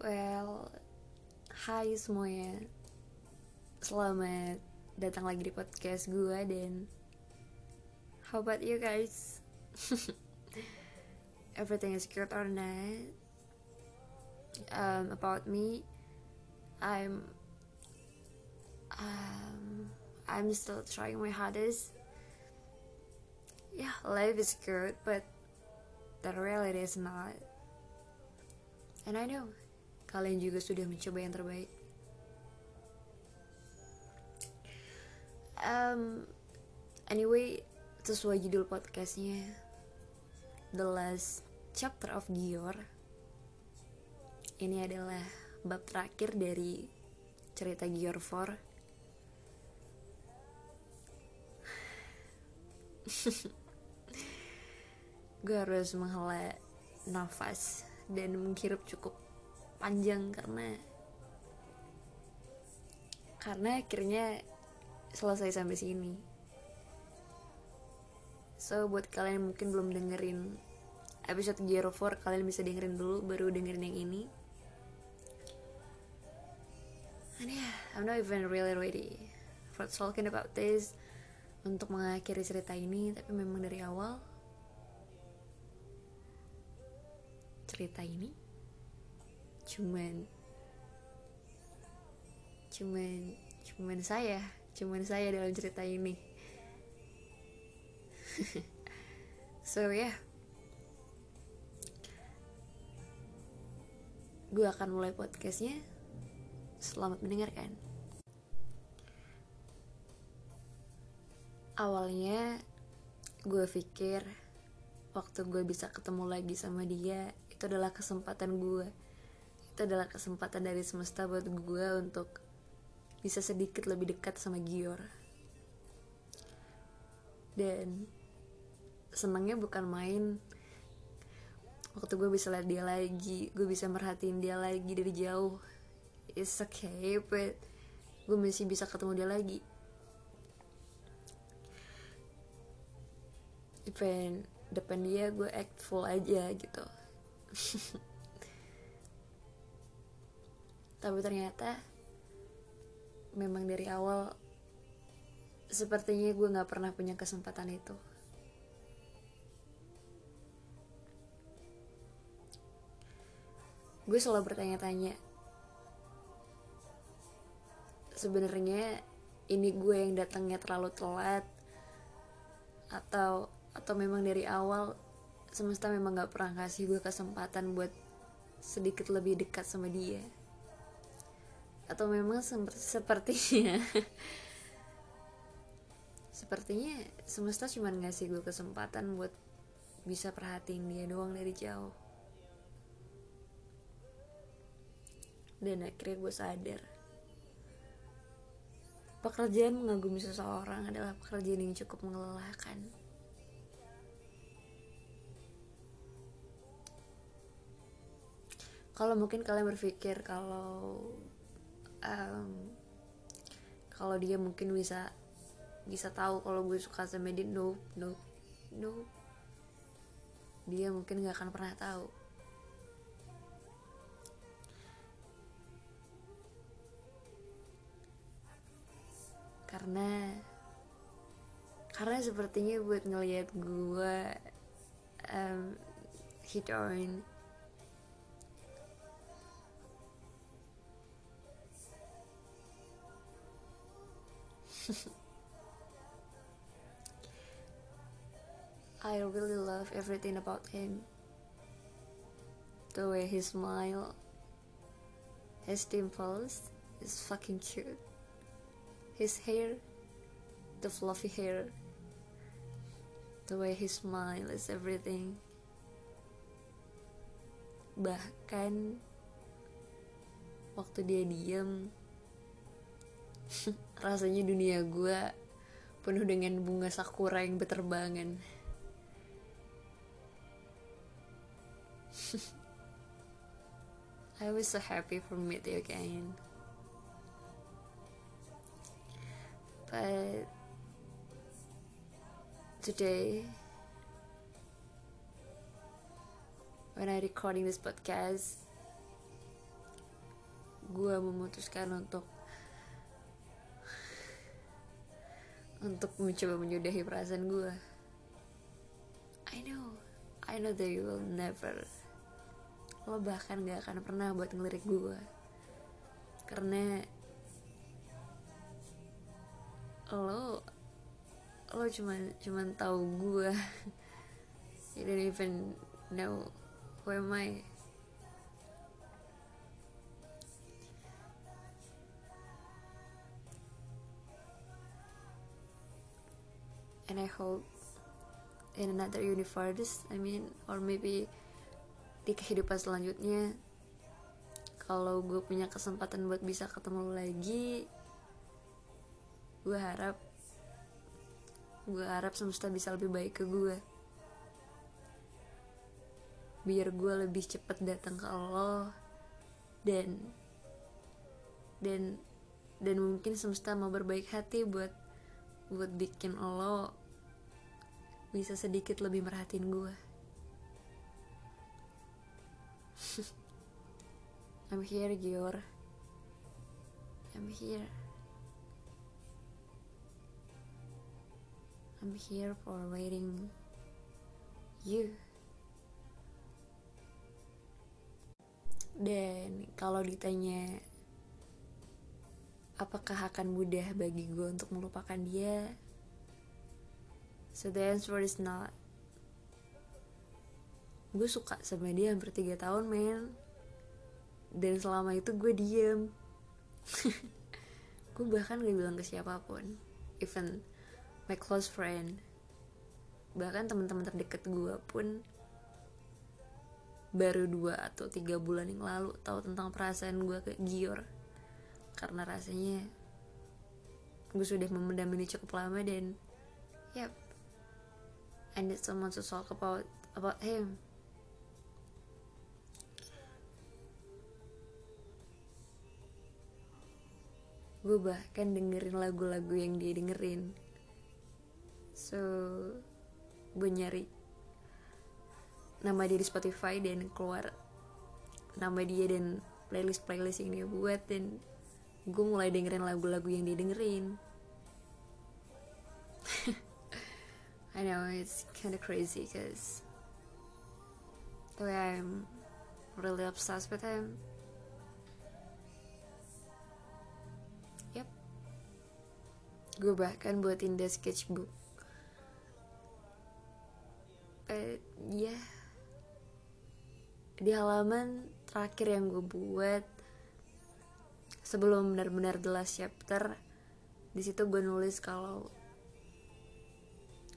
Well, hai semuanya Selamat datang lagi di podcast gue dan How about you guys? Everything is good or not? Um, about me, I'm um, I'm still trying my hardest. Yeah, life is good, but the reality is not. And I know kalian juga sudah mencoba yang terbaik. Um, anyway, sesuai judul podcastnya, The Last Chapter of Gior. Ini adalah bab terakhir dari cerita Gior 4. gue harus menghela nafas dan menghirup cukup panjang karena karena akhirnya selesai sampai sini. So buat kalian yang mungkin belum dengerin episode Gear 4 kalian bisa dengerin dulu baru dengerin yang ini. And yeah I'm not even really ready for talking about this untuk mengakhiri cerita ini tapi memang dari awal cerita ini cuman cuman cuman saya cuman saya dalam cerita ini. So ya. Yeah. gue akan mulai podcastnya. Selamat mendengarkan. Awalnya gue pikir waktu gue bisa ketemu lagi sama dia itu adalah kesempatan gue itu adalah kesempatan dari semesta buat gue untuk bisa sedikit lebih dekat sama Gior dan senangnya bukan main. Waktu gue bisa lihat dia lagi gue bisa merhatiin dia lagi dari jauh. It's okay but gue masih bisa ketemu dia lagi. Depan depan dia gue act full aja gitu tapi ternyata memang dari awal sepertinya gue nggak pernah punya kesempatan itu. Gue selalu bertanya-tanya sebenarnya ini gue yang datangnya terlalu telat atau atau memang dari awal semesta memang gak pernah kasih gue kesempatan buat sedikit lebih dekat sama dia atau memang sepertinya sepertinya semesta cuma ngasih gue kesempatan buat bisa perhatiin dia doang dari jauh. Dan akhirnya gue sadar. Pekerjaan mengagumi seseorang adalah pekerjaan yang cukup melelahkan. Kalau mungkin kalian berpikir kalau um, kalau dia mungkin bisa bisa tahu kalau gue suka sama dia no no no dia mungkin nggak akan pernah tahu. Karena karena sepertinya buat ngelihat gue um, hit on I really love everything about him. The way he smile, his dimples is fucking cute. His hair, the fluffy hair, the way he smile is everything. Bahkan waktu dia diem rasanya dunia gue penuh dengan bunga sakura yang berterbangan. I was so happy for meet you again but today when I recording this podcast gue memutuskan untuk untuk mencoba menyudahi perasaan gue I know. I know that you will never. Lo bahkan gak akan pernah buat ngelirik gue karena lo lo cuman cuman tahu gue you don't even know who am I and I hope in another universe I mean or maybe di kehidupan selanjutnya kalau gue punya kesempatan buat bisa ketemu lo lagi gue harap gue harap semesta bisa lebih baik ke gue biar gue lebih cepet datang ke lo dan dan dan mungkin semesta mau berbaik hati buat buat bikin lo bisa sedikit lebih merhatiin gue I'm here Gior. I'm here. I'm here for waiting you. Dan kalau ditanya apakah akan mudah bagi gue untuk melupakan dia so the answer is not. Gue suka sama dia hampir 3 tahun men. Dan selama itu gue diem. Gue bahkan gak bilang ke siapa pun. Even my close friend. Bahkan teman-teman terdekat gue pun baru dua atau tiga bulan yang lalu tahu tentang perasaan gue ke Gior. Karena rasanya gue sudah memendam ini cukup lama dan yep I need someone to talk about about him. Gue bahkan dengerin lagu-lagu yang dia dengerin. So gue nyari nama dia di Spotify dan keluar nama dia dan playlist playlist yang dia buat dan gue mulai dengerin lagu-lagu yang dia dengerin I know it's kinda crazy cause the way I'm really obsessed with him. Yep. Gue bahkan buatin dia sketchbook. But yeah di halaman terakhir yang gue buat sebelum benar-benar the last chapter di situ gue nulis kalau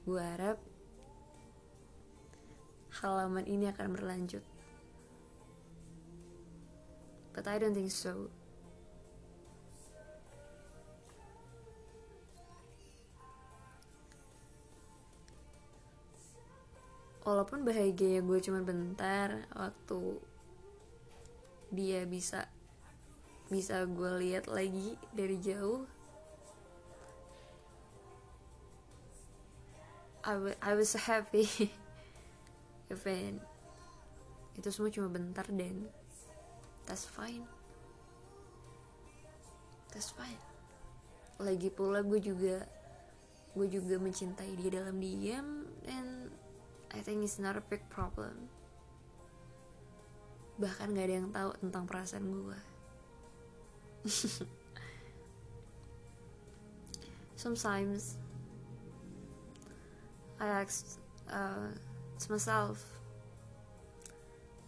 gue harap halaman ini akan berlanjut. But I don't think so. Walaupun bahagia gue cuma bentar waktu dia bisa bisa gue lihat lagi dari jauh I, I was happy even itu semua cuma bentar dan that's fine. That's fine. Lagi pula gue juga gue juga mencintai dia dalam diam dan I think it's not a big problem. Bahkan gak ada yang tahu tentang perasaan gue sometimes I ask uh, to myself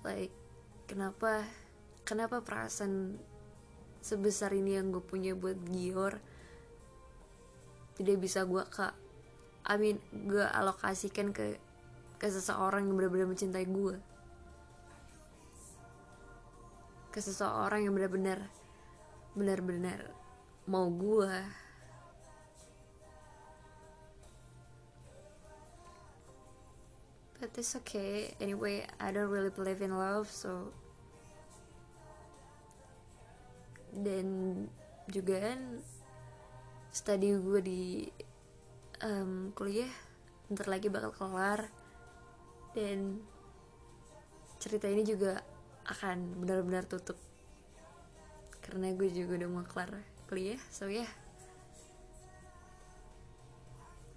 like kenapa kenapa perasaan sebesar ini yang gue punya buat Gior tidak bisa gue ke I mean gue alokasikan ke ke seseorang yang benar-benar mencintai gue. Ke seseorang yang benar-benar benar-benar mau gue but it's okay anyway I don't really believe in love so dan juga kan studi gue di um, kuliah ntar lagi bakal kelar dan cerita ini juga akan benar-benar tutup karena gue juga udah mau kelar kuliah so ya yeah.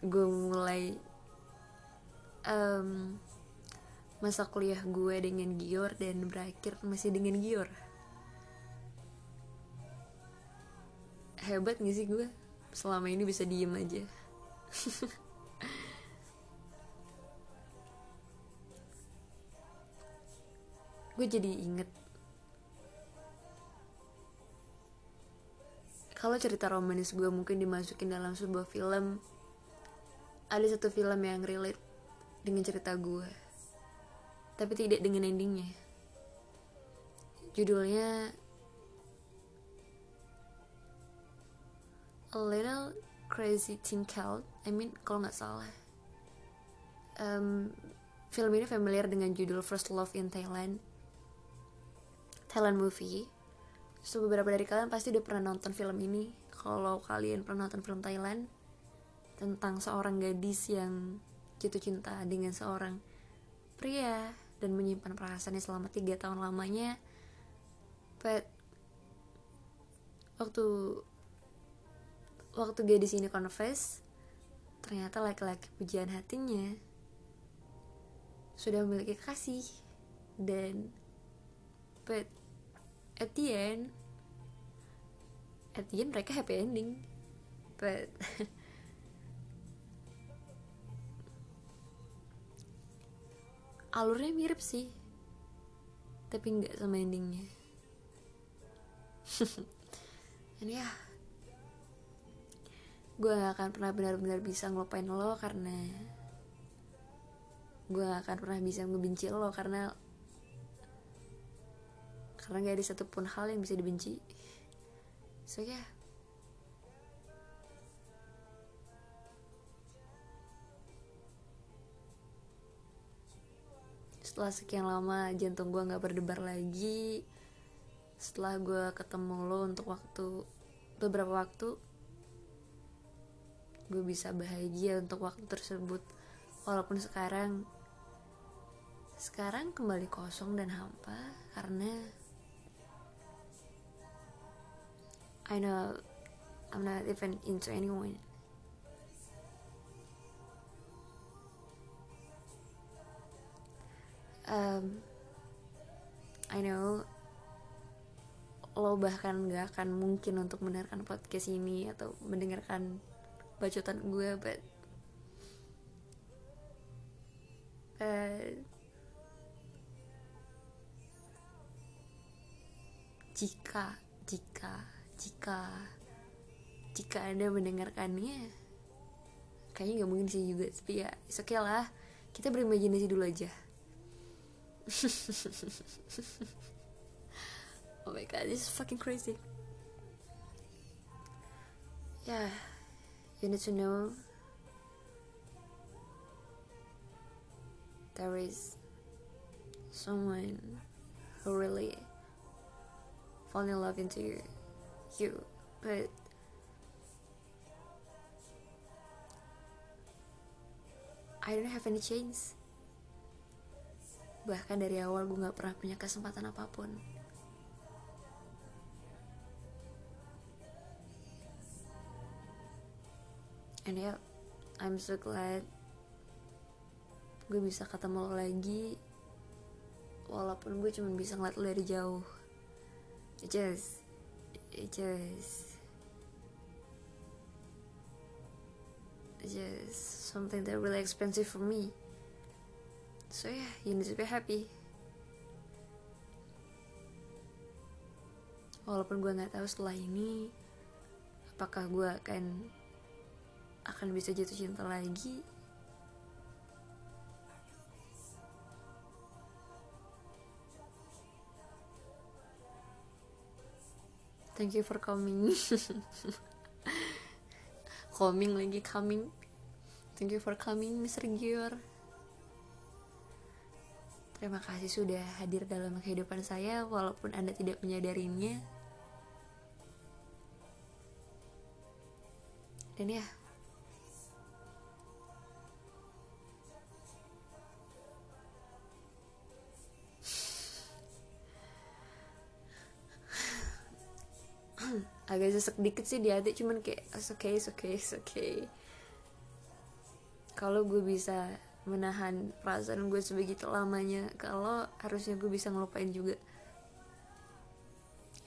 gue mulai um, masa kuliah gue dengan Gior dan berakhir masih dengan Gior. Hebat gak sih gue? Selama ini bisa diem aja. Gue jadi inget. Kalau cerita romanis gue mungkin dimasukin dalam sebuah film ada satu film yang relate dengan cerita gue tapi tidak dengan endingnya. Judulnya A Little Crazy Cult. I mean kalau nggak salah. Um, film ini familiar dengan judul First Love in Thailand. Thailand movie. So beberapa dari kalian pasti udah pernah nonton film ini. Kalau kalian pernah nonton film Thailand tentang seorang gadis yang jatuh cinta dengan seorang pria dan menyimpan perasaannya selama tiga tahun lamanya. But waktu waktu gadis ini confess ternyata laki-laki pujian hatinya sudah memiliki kasih dan but at the end at the end mereka happy ending. But alurnya mirip sih tapi nggak sama endingnya ini ya gue gak akan pernah benar-benar bisa ngelupain lo karena gue gak akan pernah bisa ngebenci lo karena karena gak ada satupun hal yang bisa dibenci so ya yeah. Setelah sekian lama jantung gue gak berdebar lagi setelah gue ketemu lo untuk waktu beberapa waktu gue bisa bahagia untuk waktu tersebut. Walaupun sekarang sekarang kembali kosong dan hampa karena I know I'm not even into anyone um, I know lo bahkan gak akan mungkin untuk mendengarkan podcast ini atau mendengarkan bacotan gue but uh, jika jika jika jika anda mendengarkannya kayaknya nggak mungkin sih juga tapi ya oke okay lah. Kita berimajinasi dulu aja oh my god this is fucking crazy. Yeah you need to know there is someone who really fall in love into you, you but I don't have any chance bahkan dari awal gue gak pernah punya kesempatan apa pun. And yeah I'm so glad gue bisa ketemu lo lagi. Walaupun gue cuma bisa ngeliat lo dari jauh. It just it just it just something that really expensive for me so yeah you need to be happy. Walaupun gue nggak tahu setelah ini apakah gue akan akan bisa jatuh cinta lagi? Thank you for coming. Coming lagi coming. Thank you for coming Mr. Gior Terima kasih sudah hadir dalam kehidupan saya walaupun Anda tidak menyadarinya. Dan ya, agak sesek dikit sih di hati cuman kayak it's okay it's okay it's okay kalau gue bisa menahan perasaan gue sebegitu lamanya kalau harusnya gue bisa ngelupain juga.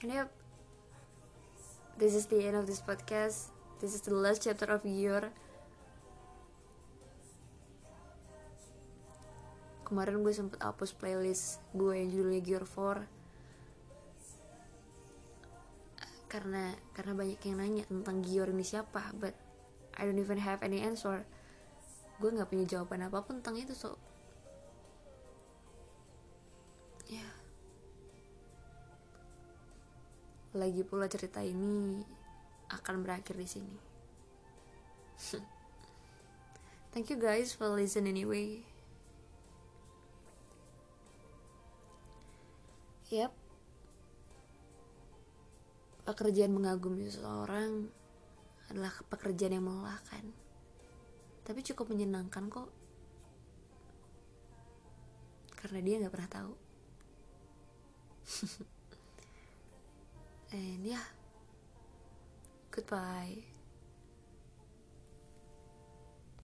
And yep this is the end of this podcast. This is the last chapter of year kemarin gue sempet hapus playlist gue yang judulnya Gear 4 karena karena banyak yang nanya tentang Gior ini siapa but I don't even have any answer gue nggak punya jawaban apa pun tentang itu so. Ya. Lagi pula cerita ini akan berakhir di sini. Thank you guys for listen anyway. Yep pekerjaan mengagumi seseorang adalah pekerjaan yang melelahkan tapi cukup menyenangkan kok. Karena dia nggak pernah tahu. And yeah. Goodbye